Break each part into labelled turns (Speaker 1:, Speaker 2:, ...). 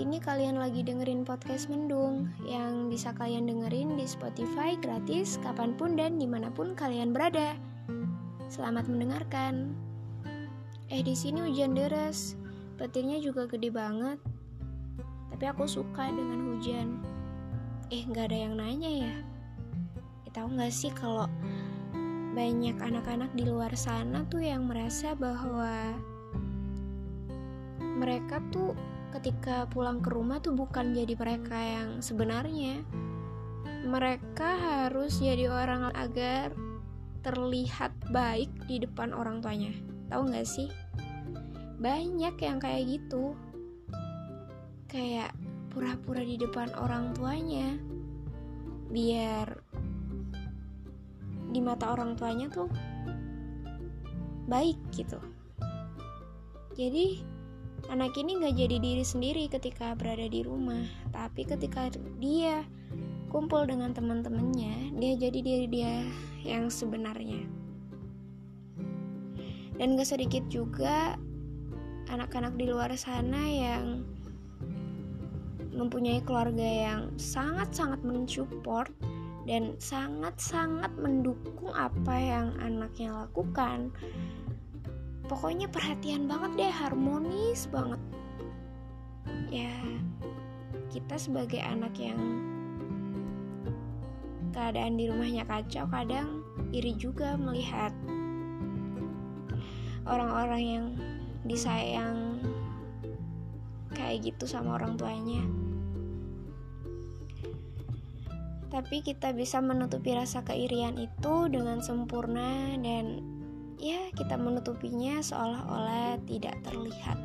Speaker 1: ini kalian lagi dengerin podcast Mendung yang bisa kalian dengerin di Spotify gratis kapan pun dan di mana pun kalian berada. Selamat mendengarkan. Eh di sini hujan deras, petirnya juga gede banget. Tapi aku suka dengan hujan. Eh nggak ada yang nanya ya. Eh, tahu nggak sih kalau banyak anak-anak di luar sana tuh yang merasa bahwa mereka tuh ketika pulang ke rumah tuh bukan jadi mereka yang sebenarnya. Mereka harus jadi orang agar terlihat baik di depan orang tuanya. Tahu nggak sih? Banyak yang kayak gitu. Kayak pura-pura di depan orang tuanya. Biar di mata orang tuanya tuh baik gitu. Jadi Anak ini gak jadi diri sendiri ketika berada di rumah, tapi ketika dia kumpul dengan teman-temannya, dia jadi diri dia yang sebenarnya. Dan gak sedikit juga anak-anak di luar sana yang mempunyai keluarga yang sangat-sangat mensupport dan sangat-sangat mendukung apa yang anaknya lakukan pokoknya perhatian banget deh harmonis banget. Ya kita sebagai anak yang keadaan di rumahnya kacau kadang iri juga melihat orang-orang yang disayang kayak gitu sama orang tuanya. Tapi kita bisa menutupi rasa keirian itu dengan sempurna dan ya kita menutupinya seolah-olah tidak terlihat.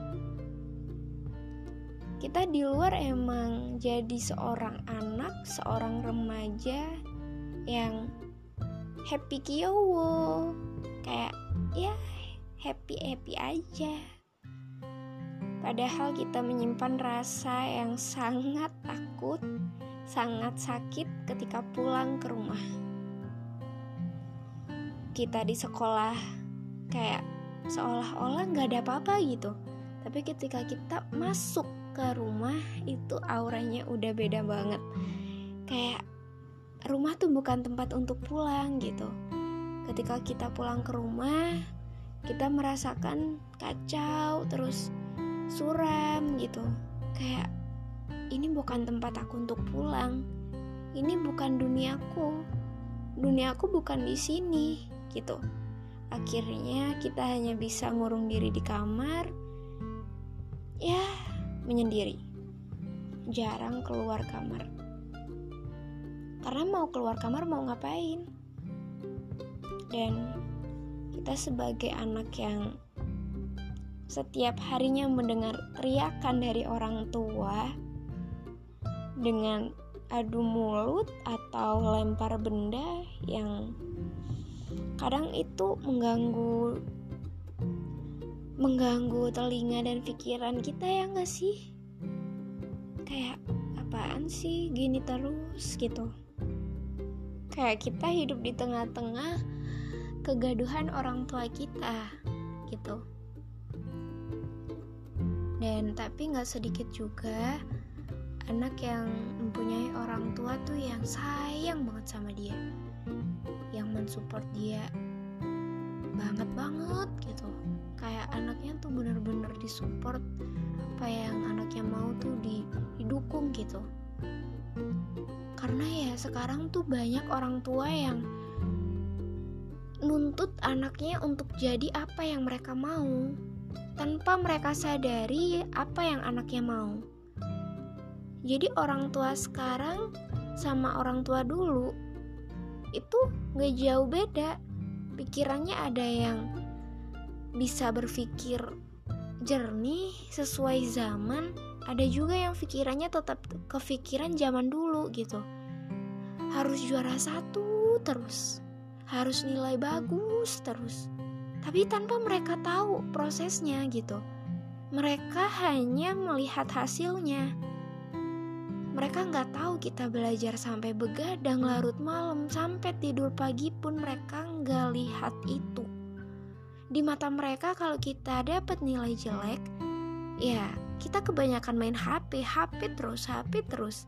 Speaker 1: Kita di luar emang jadi seorang anak, seorang remaja yang happy kiowo, kayak ya happy happy aja. Padahal kita menyimpan rasa yang sangat takut, sangat sakit ketika pulang ke rumah. Kita di sekolah kayak seolah-olah nggak ada apa-apa gitu. Tapi ketika kita masuk ke rumah itu auranya udah beda banget. Kayak rumah tuh bukan tempat untuk pulang gitu. Ketika kita pulang ke rumah kita merasakan kacau terus suram gitu. Kayak ini bukan tempat aku untuk pulang. Ini bukan duniaku. Duniaku bukan di sini gitu Akhirnya kita hanya bisa ngurung diri di kamar, ya menyendiri. Jarang keluar kamar. Karena mau keluar kamar mau ngapain? Dan kita sebagai anak yang setiap harinya mendengar teriakan dari orang tua dengan adu mulut atau lempar benda yang kadang itu mengganggu mengganggu telinga dan pikiran kita ya nggak sih? Kayak apaan sih? Gini terus gitu. Kayak kita hidup di tengah-tengah kegaduhan orang tua kita gitu. Dan tapi nggak sedikit juga anak yang mempunyai orang tua tuh yang sayang banget sama dia yang mensupport dia banget banget gitu. Kayak anaknya tuh bener-bener disupport apa yang anaknya mau tuh di, didukung gitu. Karena ya sekarang tuh banyak orang tua yang nuntut anaknya untuk jadi apa yang mereka mau tanpa mereka sadari apa yang anaknya mau. Jadi orang tua sekarang sama orang tua dulu itu gak jauh beda. Pikirannya ada yang bisa berpikir jernih sesuai zaman ada juga yang pikirannya tetap kepikiran zaman dulu gitu. Harus juara satu terus harus nilai bagus terus. Tapi tanpa mereka tahu prosesnya gitu. Mereka hanya melihat hasilnya mereka nggak tahu kita belajar sampai begadang larut malam sampai tidur pagi pun mereka nggak lihat itu. Di mata mereka kalau kita dapat nilai jelek, ya kita kebanyakan main HP, HP terus, HP terus.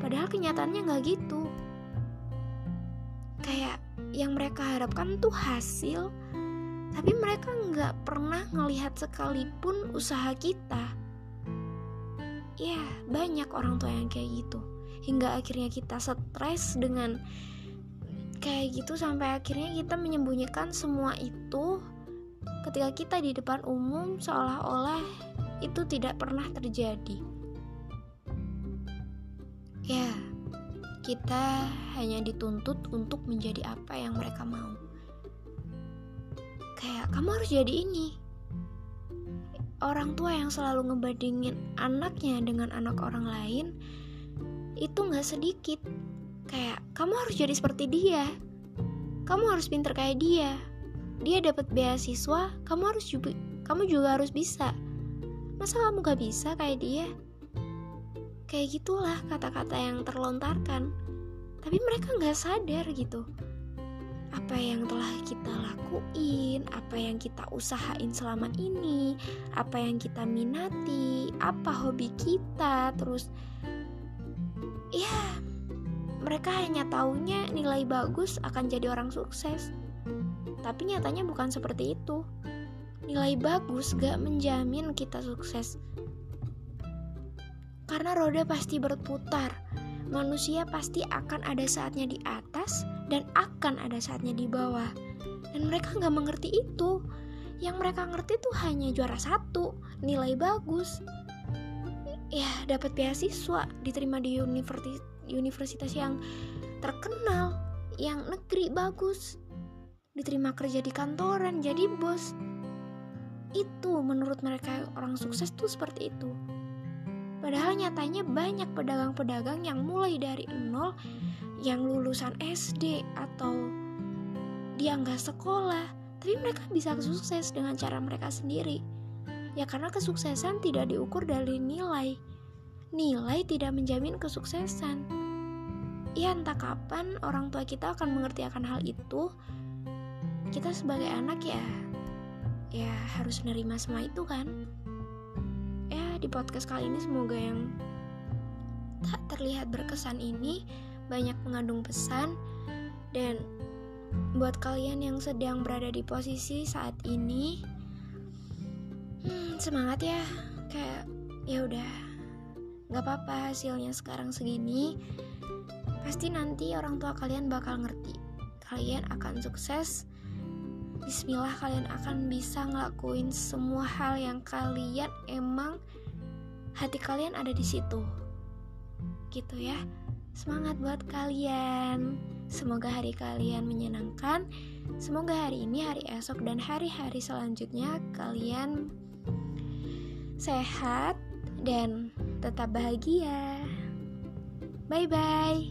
Speaker 1: Padahal kenyataannya nggak gitu. Kayak yang mereka harapkan tuh hasil, tapi mereka nggak pernah ngelihat sekalipun usaha kita. Ya, banyak orang tua yang kayak gitu. Hingga akhirnya kita stres dengan kayak gitu sampai akhirnya kita menyembunyikan semua itu ketika kita di depan umum seolah-olah itu tidak pernah terjadi. Ya, kita hanya dituntut untuk menjadi apa yang mereka mau. Kayak kamu harus jadi ini. Orang tua yang selalu ngebandingin anaknya dengan anak orang lain itu nggak sedikit. Kayak kamu harus jadi seperti dia. Kamu harus pinter kayak dia. Dia dapat beasiswa, kamu harus juga kamu juga harus bisa masa kamu gak bisa kayak dia kayak gitulah kata-kata yang terlontarkan tapi mereka gak sadar gitu apa yang telah kita lakuin, apa yang kita usahain selama ini, apa yang kita minati, apa hobi kita, terus ya mereka hanya taunya nilai bagus akan jadi orang sukses. Tapi nyatanya bukan seperti itu nilai bagus gak menjamin kita sukses. Karena roda pasti berputar, manusia pasti akan ada saatnya di atas dan akan ada saatnya di bawah. Dan mereka gak mengerti itu. Yang mereka ngerti tuh hanya juara satu, nilai bagus. Ya, dapat beasiswa, diterima di universitas, universitas yang terkenal, yang negeri bagus, diterima kerja di kantoran, jadi bos itu menurut mereka orang sukses tuh seperti itu padahal nyatanya banyak pedagang-pedagang yang mulai dari nol yang lulusan SD atau dia nggak sekolah. Tapi mereka bisa sukses dengan cara mereka sendiri. Ya karena kesuksesan tidak diukur dari nilai. Nilai tidak menjamin kesuksesan. Ya entah kapan orang tua kita akan mengerti akan hal itu. Kita sebagai anak ya ya harus menerima semua itu kan di podcast kali ini. Semoga yang tak terlihat berkesan ini banyak mengandung pesan. Dan buat kalian yang sedang berada di posisi saat ini hmm, semangat ya. Kayak ya udah nggak apa-apa hasilnya sekarang segini. Pasti nanti orang tua kalian bakal ngerti. Kalian akan sukses. Bismillah kalian akan bisa ngelakuin semua hal yang kalian emang hati kalian ada di situ. Gitu ya. Semangat buat kalian. Semoga hari kalian menyenangkan. Semoga hari ini, hari esok dan hari-hari selanjutnya kalian sehat dan tetap bahagia. Bye bye.